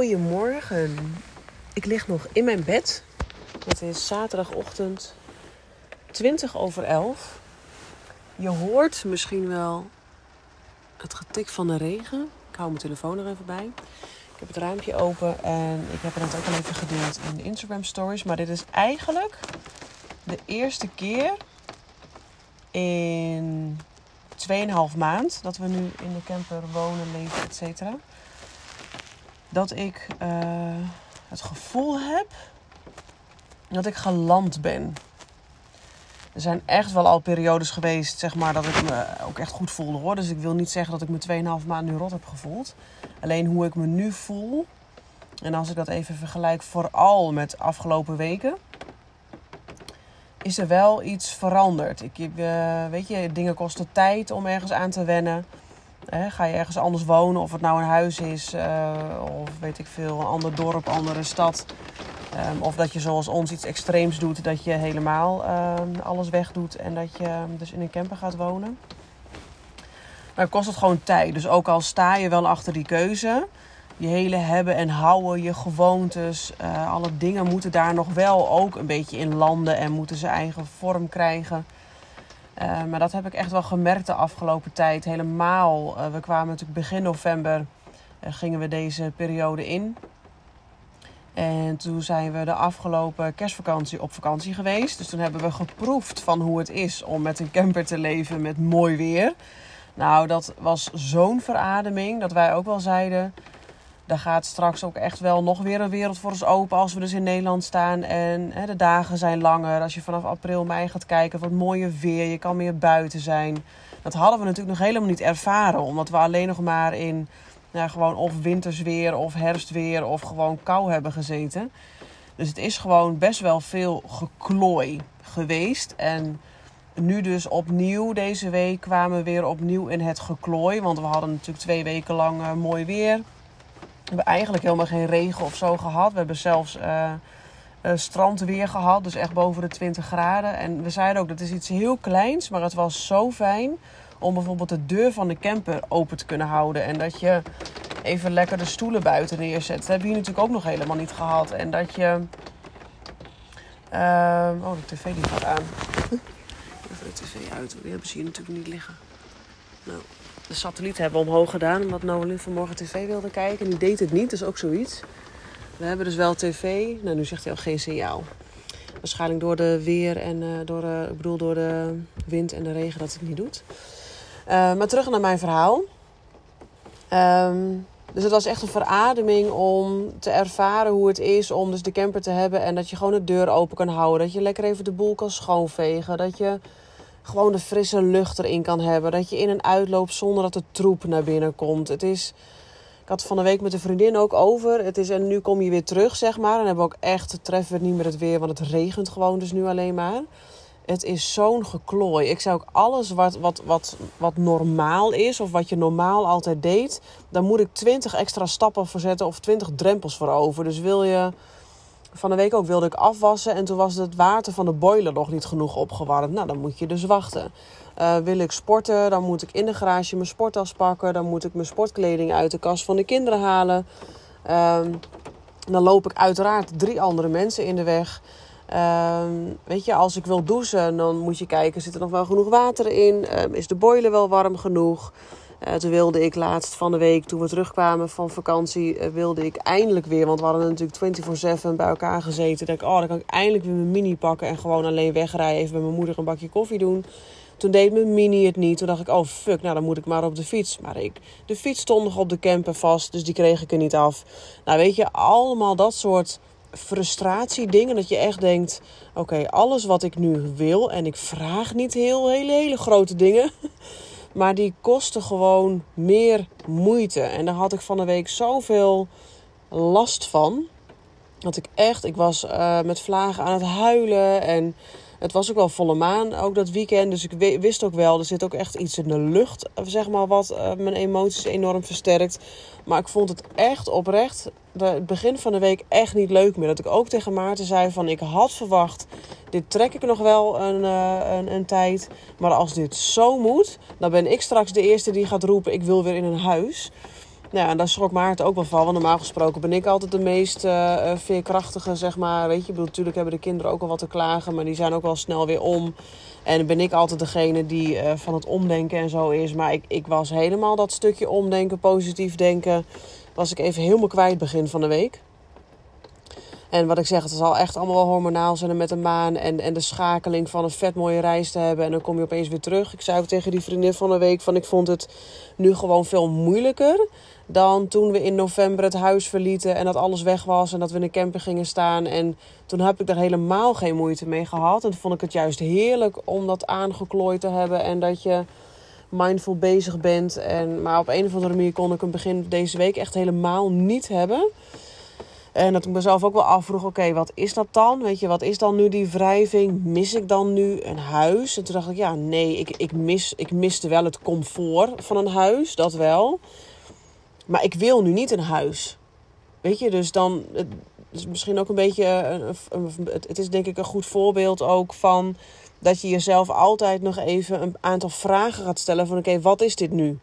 Goedemorgen. Ik lig nog in mijn bed. Het is zaterdagochtend 20 over 11. Je hoort misschien wel het getik van de regen. Ik hou mijn telefoon er even bij. Ik heb het raampje open en ik heb het net ook al even gedeeld in de Instagram stories. Maar dit is eigenlijk de eerste keer in 2,5 maand dat we nu in de camper wonen, leven, et cetera dat ik uh, het gevoel heb dat ik geland ben. Er zijn echt wel al periodes geweest, zeg maar, dat ik me ook echt goed voelde hoor. Dus ik wil niet zeggen dat ik me 2,5 maanden nu rot heb gevoeld. Alleen hoe ik me nu voel. En als ik dat even vergelijk, vooral met afgelopen weken. Is er wel iets veranderd. Ik, uh, weet je, dingen kosten tijd om ergens aan te wennen ga je ergens anders wonen, of het nou een huis is, uh, of weet ik veel, een ander dorp, andere stad. Um, of dat je zoals ons iets extreems doet, dat je helemaal um, alles wegdoet en dat je dus in een camper gaat wonen. Maar kost het gewoon tijd. Dus ook al sta je wel achter die keuze, je hele hebben en houden, je gewoontes, uh, alle dingen moeten daar nog wel ook een beetje in landen en moeten ze eigen vorm krijgen. Uh, maar dat heb ik echt wel gemerkt de afgelopen tijd. Helemaal. Uh, we kwamen natuurlijk begin november. Uh, gingen we deze periode in. En toen zijn we de afgelopen kerstvakantie op vakantie geweest. Dus toen hebben we geproefd van hoe het is om met een camper te leven met mooi weer. Nou, dat was zo'n verademing dat wij ook wel zeiden daar gaat straks ook echt wel nog weer een wereld voor ons open als we dus in Nederland staan. En hè, de dagen zijn langer. Als je vanaf april, mei gaat kijken, wat mooier weer. Je kan meer buiten zijn. Dat hadden we natuurlijk nog helemaal niet ervaren. Omdat we alleen nog maar in gewoon of wintersweer of herfstweer of gewoon kou hebben gezeten. Dus het is gewoon best wel veel geklooi geweest. En nu dus opnieuw deze week kwamen we weer opnieuw in het geklooi. Want we hadden natuurlijk twee weken lang uh, mooi weer. We hebben eigenlijk helemaal geen regen of zo gehad. We hebben zelfs uh, uh, strandweer gehad, dus echt boven de 20 graden. En we zeiden ook dat is iets heel kleins, maar het was zo fijn om bijvoorbeeld de deur van de camper open te kunnen houden. En dat je even lekker de stoelen buiten neerzet. Dat hebben we hier natuurlijk ook nog helemaal niet gehad. En dat je. Uh, oh, de tv die gaat aan. Even de tv uit, die hebben ze hier natuurlijk niet liggen. Nou de satelliet hebben omhoog gedaan. Omdat Nolan vanmorgen tv wilde kijken. En die deed het niet, is ook zoiets. We hebben dus wel tv. Nou, nu zegt hij al geen signaal. Waarschijnlijk door de weer en uh, door, uh, ik bedoel door de wind en de regen dat het niet doet. Uh, maar terug naar mijn verhaal. Um, dus het was echt een verademing om te ervaren hoe het is om dus de camper te hebben. En dat je gewoon de deur open kan houden. Dat je lekker even de boel kan schoonvegen. Dat je gewoon de frisse lucht erin kan hebben. Dat je in en uitloopt zonder dat de troep naar binnen komt. Het is. Ik had het van de week met een vriendin ook over. Het is en nu kom je weer terug, zeg maar. En hebben we ook echt, treffen we niet meer het weer, want het regent gewoon dus nu alleen maar. Het is zo'n geklooi. Ik zou ook alles wat, wat, wat, wat normaal is, of wat je normaal altijd deed, daar moet ik twintig extra stappen voor zetten of twintig drempels voor over. Dus wil je van de week ook wilde ik afwassen en toen was het water van de boiler nog niet genoeg opgewarmd. Nou, dan moet je dus wachten. Uh, wil ik sporten, dan moet ik in de garage mijn sporttas pakken. Dan moet ik mijn sportkleding uit de kast van de kinderen halen. Um, dan loop ik uiteraard drie andere mensen in de weg. Um, weet je, als ik wil douchen, dan moet je kijken, zit er nog wel genoeg water in? Um, is de boiler wel warm genoeg? Uh, toen wilde ik laatst van de week, toen we terugkwamen van vakantie, uh, wilde ik eindelijk weer, want we hadden natuurlijk 24-7 bij elkaar gezeten. Dat ik, oh, dan kan ik eindelijk weer mijn mini pakken en gewoon alleen wegrijden, even met mijn moeder een bakje koffie doen. Toen deed mijn mini het niet. Toen dacht ik, oh fuck, nou dan moet ik maar op de fiets. Maar ik, de fiets stond nog op de camper vast, dus die kreeg ik er niet af. Nou weet je, allemaal dat soort frustratiedingen. Dat je echt denkt, oké, alles wat ik nu wil, en ik vraag niet heel, hele, hele grote dingen... Maar die kosten gewoon meer moeite. En daar had ik van de week zoveel last van. Dat ik echt, ik was uh, met vlagen aan het huilen. En het was ook wel volle maan, ook dat weekend. Dus ik wist ook wel, er zit ook echt iets in de lucht, zeg maar, wat uh, mijn emoties enorm versterkt. Maar ik vond het echt oprecht, het begin van de week, echt niet leuk meer. Dat ik ook tegen Maarten zei van, ik had verwacht, dit trek ik nog wel een, uh, een, een tijd. Maar als dit zo moet, dan ben ik straks de eerste die gaat roepen, ik wil weer in een huis. Nou en daar schrok Maarten ook wel van. Want normaal gesproken ben ik altijd de meest uh, veerkrachtige, zeg maar. Weet je, natuurlijk hebben de kinderen ook al wat te klagen. Maar die zijn ook wel snel weer om. En ben ik altijd degene die uh, van het omdenken en zo is. Maar ik, ik was helemaal dat stukje omdenken, positief denken... was ik even helemaal kwijt begin van de week. En wat ik zeg, het zal echt allemaal wel hormonaal zijn met de maan. En, en de schakeling van een vet mooie reis te hebben. En dan kom je opeens weer terug. Ik zei ook tegen die vriendin van de week van ik vond het nu gewoon veel moeilijker dan toen we in november het huis verlieten en dat alles weg was en dat we in een camper gingen staan. En toen heb ik daar helemaal geen moeite mee gehad. En toen vond ik het juist heerlijk om dat aangeklooid te hebben en dat je mindful bezig bent. En, maar op een of andere manier kon ik hem begin deze week echt helemaal niet hebben. En dat ik mezelf ook wel afvroeg, oké, wat is dat dan? Weet je, wat is dan nu die wrijving? Mis ik dan nu een huis? En toen dacht ik, ja, nee, ik, ik, mis, ik miste wel het comfort van een huis, dat wel. Maar ik wil nu niet een huis. Weet je, dus dan het is misschien ook een beetje. Het is denk ik een goed voorbeeld ook van dat je jezelf altijd nog even een aantal vragen gaat stellen van oké, wat is dit nu?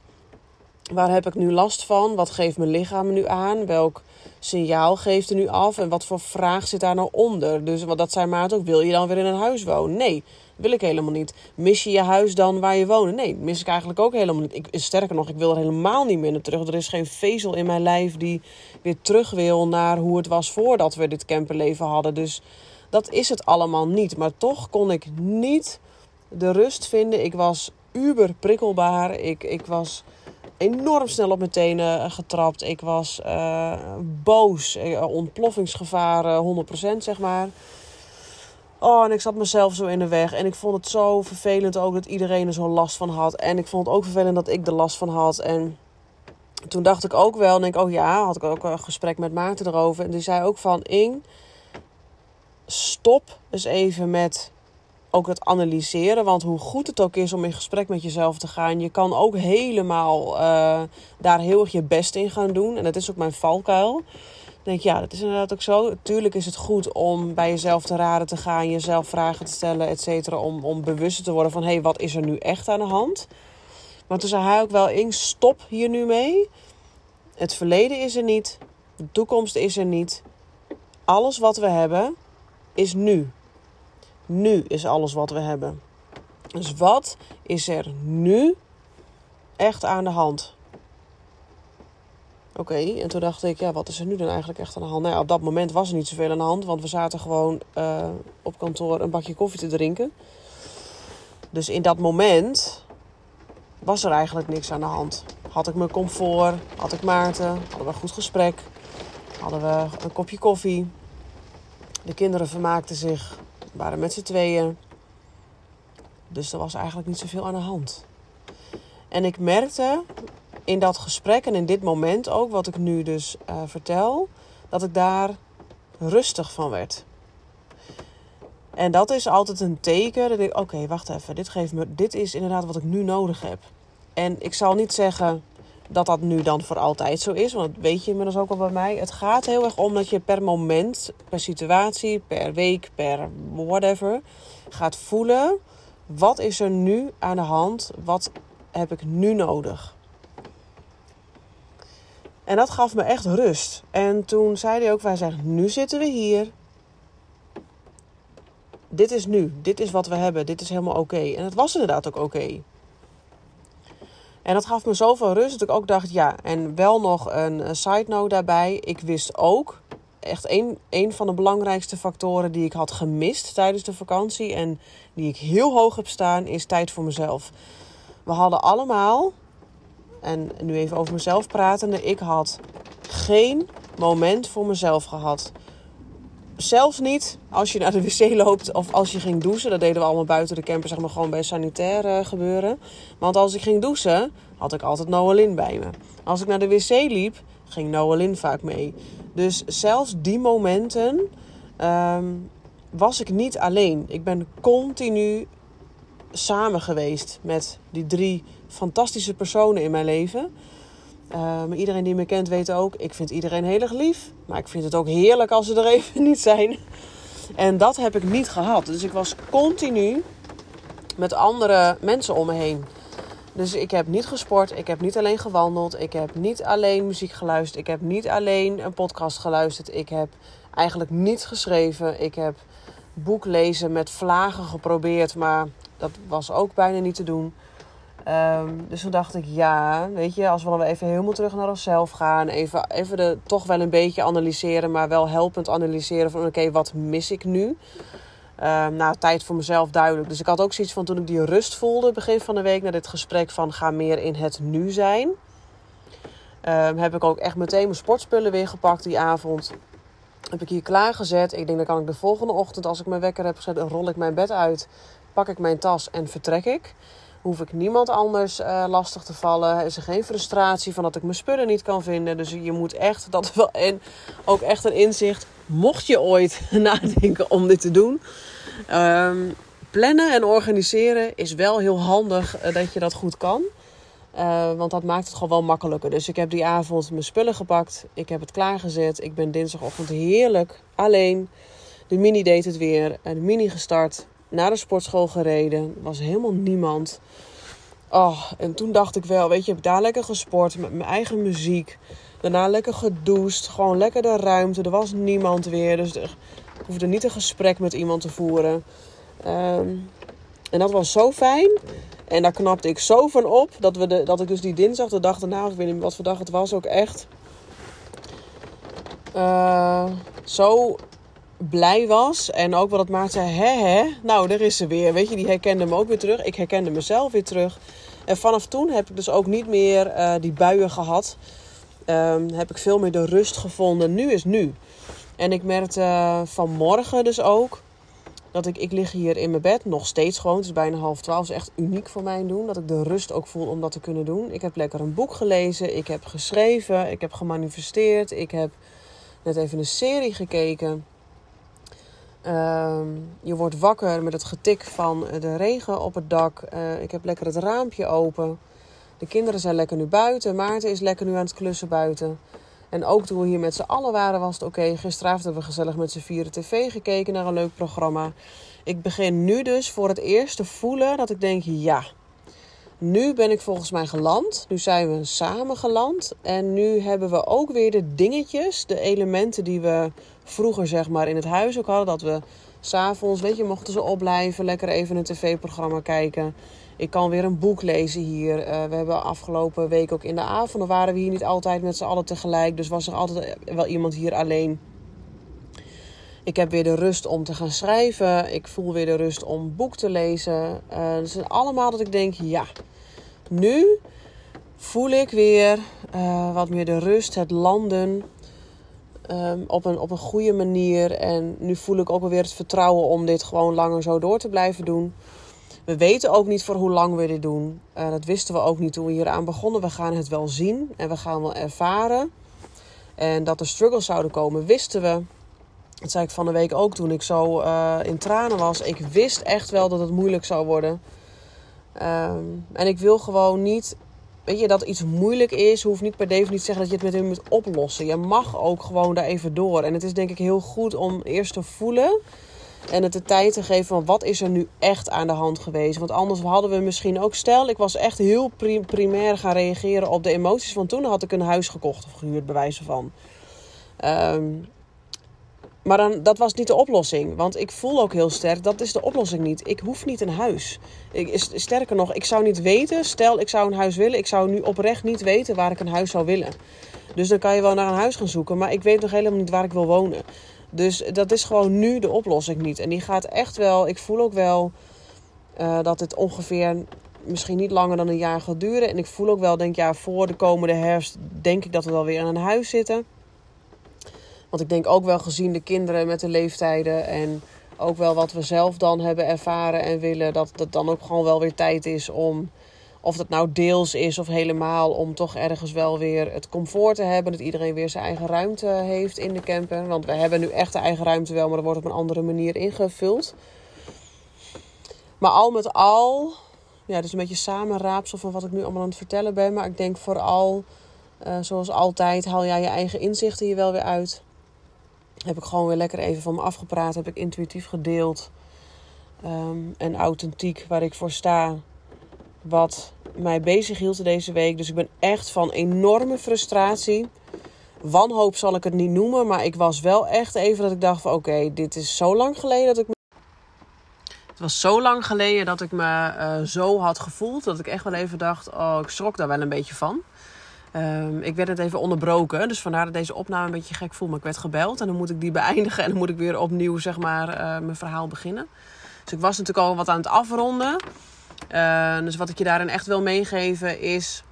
Waar heb ik nu last van? Wat geeft mijn lichaam nu aan? Welk signaal geeft er nu af? En wat voor vraag zit daar nou onder? Dus wat dat zei Maarten ook, wil je dan weer in een huis wonen? Nee, wil ik helemaal niet. Mis je je huis dan waar je woont? Nee, mis ik eigenlijk ook helemaal niet. Ik, sterker nog, ik wil er helemaal niet meer naar terug. Er is geen vezel in mijn lijf die weer terug wil naar hoe het was voordat we dit camperleven hadden. Dus dat is het allemaal niet. Maar toch kon ik niet de rust vinden. Ik was uber prikkelbaar. Ik, ik was enorm snel op mijn tenen getrapt. Ik was uh, boos, eh, ontploffingsgevaar 100% zeg maar. Oh, en ik zat mezelf zo in de weg. En ik vond het zo vervelend ook dat iedereen er zo last van had. En ik vond het ook vervelend dat ik er last van had. En toen dacht ik ook wel, denk ik, oh ja, had ik ook een gesprek met Maarten erover. En die zei ook van, Ing, stop eens even met ook het analyseren. Want hoe goed het ook is om in gesprek met jezelf te gaan, je kan ook helemaal uh, daar heel erg je best in gaan doen. En dat is ook mijn valkuil denk ja, dat is inderdaad ook zo. Tuurlijk is het goed om bij jezelf te raden te gaan, jezelf vragen te stellen, et. Om, om bewust te worden van, hé, hey, wat is er nu echt aan de hand? Maar toen zei hij ook wel, in stop hier nu mee. Het verleden is er niet. De toekomst is er niet. Alles wat we hebben, is nu. Nu is alles wat we hebben. Dus wat is er nu echt aan de hand? Oké, en toen dacht ik, ja, wat is er nu dan eigenlijk echt aan de hand? Nou ja, op dat moment was er niet zoveel aan de hand, want we zaten gewoon uh, op kantoor een bakje koffie te drinken. Dus in dat moment was er eigenlijk niks aan de hand. Had ik mijn comfort, had ik Maarten, hadden we een goed gesprek, hadden we een kopje koffie. De kinderen vermaakten zich, waren met z'n tweeën. Dus er was eigenlijk niet zoveel aan de hand. En ik merkte in dat gesprek en in dit moment ook, wat ik nu dus uh, vertel, dat ik daar rustig van werd. En dat is altijd een teken. Dat ik, oké, wacht even. Dit, geeft me, dit is inderdaad wat ik nu nodig heb. En ik zal niet zeggen dat dat nu dan voor altijd zo is. Want dat weet je inmiddels ook al bij mij. Het gaat heel erg om dat je per moment, per situatie, per week, per whatever, gaat voelen. Wat is er nu aan de hand? Wat heb ik nu nodig? En dat gaf me echt rust. En toen zei hij ook, wij zeggen, nu zitten we hier. Dit is nu, dit is wat we hebben, dit is helemaal oké. En het was inderdaad ook oké. En dat gaf me zoveel rust dat ik ook dacht, ja, en wel nog een side note daarbij. Ik wist ook, echt een, een van de belangrijkste factoren die ik had gemist tijdens de vakantie en die ik heel hoog heb staan, is tijd voor mezelf. We hadden allemaal en nu even over mezelf pratende. Ik had geen moment voor mezelf gehad. Zelfs niet als je naar de wc loopt of als je ging douchen. Dat deden we allemaal buiten de camper, zeg maar gewoon bij sanitair gebeuren. Want als ik ging douchen, had ik altijd Noelin bij me. Als ik naar de wc liep, ging Noelin vaak mee. Dus zelfs die momenten um, was ik niet alleen. Ik ben continu samen geweest met die drie fantastische personen in mijn leven. Maar iedereen die me kent weet ook, ik vind iedereen heel erg lief. Maar ik vind het ook heerlijk als ze er even niet zijn. En dat heb ik niet gehad. Dus ik was continu met andere mensen om me heen. Dus ik heb niet gesport, ik heb niet alleen gewandeld, ik heb niet alleen muziek geluisterd, ik heb niet alleen een podcast geluisterd, ik heb eigenlijk niet geschreven, ik heb boek lezen met vlagen geprobeerd, maar dat was ook bijna niet te doen. Ehm, dus toen dacht ik, ja, weet je, als we dan even helemaal terug naar onszelf gaan, even, even de, toch wel een beetje analyseren, maar wel helpend analyseren van oké, wat mis ik nu? Um, nou, tijd voor mezelf duidelijk. Dus ik had ook zoiets van toen ik die rust voelde, begin van de week, na dit gesprek van ga meer in het nu zijn. Um, heb ik ook echt meteen mijn sportspullen weer gepakt die avond. Heb ik hier klaargezet. Ik denk dan kan ik de volgende ochtend, als ik mijn wekker heb gezet, rol ik mijn bed uit. Pak ik mijn tas en vertrek ik. Hoef ik niemand anders uh, lastig te vallen. Is er geen frustratie van dat ik mijn spullen niet kan vinden. Dus je moet echt, dat wel en ook echt een inzicht. Mocht je ooit nadenken om dit te doen. Um, plannen en organiseren is wel heel handig uh, dat je dat goed kan. Uh, want dat maakt het gewoon wel makkelijker. Dus ik heb die avond mijn spullen gepakt. Ik heb het klaargezet. Ik ben dinsdagochtend heerlijk alleen. De mini deed het weer. De mini gestart. Naar de sportschool gereden. Er was helemaal niemand. Oh, en toen dacht ik wel, weet je, ik heb daar lekker gesport met mijn eigen muziek. Daarna lekker gedoucht. Gewoon lekker de ruimte. Er was niemand weer. Dus ik hoefde niet een gesprek met iemand te voeren. Um, en dat was zo fijn. En daar knapte ik zo van op. Dat, we de, dat ik dus die dinsdag, de dag daarna, ik weet niet wat voor dag het was, ook echt uh, zo blij was. En ook wat het maakte zei, hè hè, nou daar is ze weer. Weet je, die herkende me ook weer terug. Ik herkende mezelf weer terug. En vanaf toen heb ik dus ook niet meer uh, die buien gehad. Um, heb ik veel meer de rust gevonden. Nu is nu. En ik merkte uh, vanmorgen dus ook dat ik, ik lig hier in mijn bed, nog steeds gewoon. Het is bijna half twaalf. Is echt uniek voor mij doen. Dat ik de rust ook voel om dat te kunnen doen. Ik heb lekker een boek gelezen. Ik heb geschreven. Ik heb gemanifesteerd. Ik heb net even een serie gekeken. Um, je wordt wakker met het getik van de regen op het dak. Uh, ik heb lekker het raampje open. De kinderen zijn lekker nu buiten. Maarten is lekker nu aan het klussen buiten. En ook toen we hier met z'n allen waren, was het oké. Gisteravond hebben we gezellig met z'n vieren tv gekeken naar een leuk programma. Ik begin nu dus voor het eerst te voelen dat ik denk: ja, nu ben ik volgens mij geland. Nu zijn we samen geland. En nu hebben we ook weer de dingetjes, de elementen die we vroeger zeg maar in het huis ook hadden. Dat we s'avonds, weet je, mochten ze opblijven, lekker even een tv-programma kijken. Ik kan weer een boek lezen hier. Uh, we hebben afgelopen week ook in de avonden waren we hier niet altijd met z'n allen tegelijk. Dus was er altijd wel iemand hier alleen. Ik heb weer de rust om te gaan schrijven. Ik voel weer de rust om boek te lezen. Uh, dat zijn allemaal dat ik denk, ja, nu voel ik weer uh, wat meer de rust, het landen. Um, op, een, op een goede manier. En nu voel ik ook weer het vertrouwen om dit gewoon langer zo door te blijven doen. We weten ook niet voor hoe lang we dit doen. Uh, dat wisten we ook niet toen we hier aan begonnen. We gaan het wel zien en we gaan wel ervaren. En dat er struggles zouden komen, wisten we. Dat zei ik van de week ook toen ik zo uh, in tranen was. Ik wist echt wel dat het moeilijk zou worden. Um, en ik wil gewoon niet. Weet je, dat iets moeilijk is, hoeft niet per definitie te zeggen dat je het met hem moet oplossen. Je mag ook gewoon daar even door. En het is denk ik heel goed om eerst te voelen en het de tijd te geven van wat is er nu echt aan de hand geweest. Want anders hadden we misschien ook... Stel, ik was echt heel primair gaan reageren op de emoties van toen. had ik een huis gekocht of gehuurd, bij wijze van. Um, maar dan, dat was niet de oplossing. Want ik voel ook heel sterk, dat is de oplossing niet. Ik hoef niet een huis. Ik, sterker nog, ik zou niet weten... Stel, ik zou een huis willen. Ik zou nu oprecht niet weten waar ik een huis zou willen. Dus dan kan je wel naar een huis gaan zoeken. Maar ik weet nog helemaal niet waar ik wil wonen. Dus dat is gewoon nu de oplossing niet. En die gaat echt wel, ik voel ook wel uh, dat het ongeveer misschien niet langer dan een jaar gaat duren. En ik voel ook wel, denk ja, voor de komende herfst denk ik dat we wel weer in een huis zitten. Want ik denk ook wel gezien de kinderen met de leeftijden en ook wel wat we zelf dan hebben ervaren en willen, dat het dan ook gewoon wel weer tijd is om of dat nou deels is of helemaal om toch ergens wel weer het comfort te hebben. Dat iedereen weer zijn eigen ruimte heeft in de camper. Want we hebben nu echt de eigen ruimte wel, maar dat wordt op een andere manier ingevuld. Maar al met al, ja, dus een beetje samenraapsel van wat ik nu allemaal aan het vertellen ben. Maar ik denk vooral, uh, zoals altijd, haal jij je eigen inzichten hier wel weer uit. Heb ik gewoon weer lekker even van me afgepraat. Heb ik intuïtief gedeeld. Um, en authentiek waar ik voor sta wat mij bezig hield deze week. Dus ik ben echt van enorme frustratie. Wanhoop zal ik het niet noemen, maar ik was wel echt even dat ik dacht van oké, dit is zo lang geleden dat ik. Het was zo lang geleden dat ik me uh, zo had gevoeld dat ik echt wel even dacht, oh ik schrok daar wel een beetje van. Um, ik werd het even onderbroken, dus vandaar dat deze opname een beetje gek voel. Maar ik werd gebeld en dan moet ik die beëindigen en dan moet ik weer opnieuw zeg maar uh, mijn verhaal beginnen. Dus ik was natuurlijk al wat aan het afronden. Uh, dus wat ik je daarin echt wil meegeven is...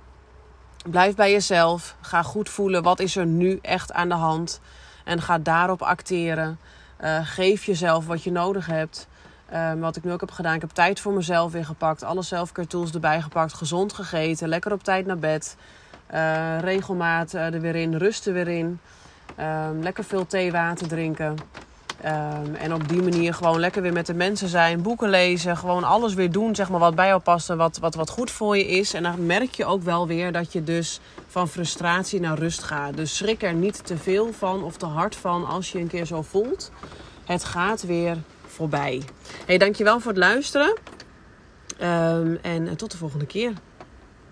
Blijf bij jezelf. Ga goed voelen. Wat is er nu echt aan de hand? En ga daarop acteren. Uh, geef jezelf wat je nodig hebt. Uh, wat ik nu ook heb gedaan. Ik heb tijd voor mezelf weer gepakt. Alle selfcare tools erbij gepakt. Gezond gegeten. Lekker op tijd naar bed. Uh, regelmaat er weer in. Rust er weer in. Ehm, lekker veel thee, water drinken. Um, en op die manier gewoon lekker weer met de mensen zijn, boeken lezen, gewoon alles weer doen zeg maar, wat bij jou past en wat, wat, wat goed voor je is. En dan merk je ook wel weer dat je dus van frustratie naar rust gaat. Dus schrik er niet te veel van of te hard van als je een keer zo voelt. Het gaat weer voorbij. Hey, dankjewel voor het luisteren. Um, en tot de volgende keer.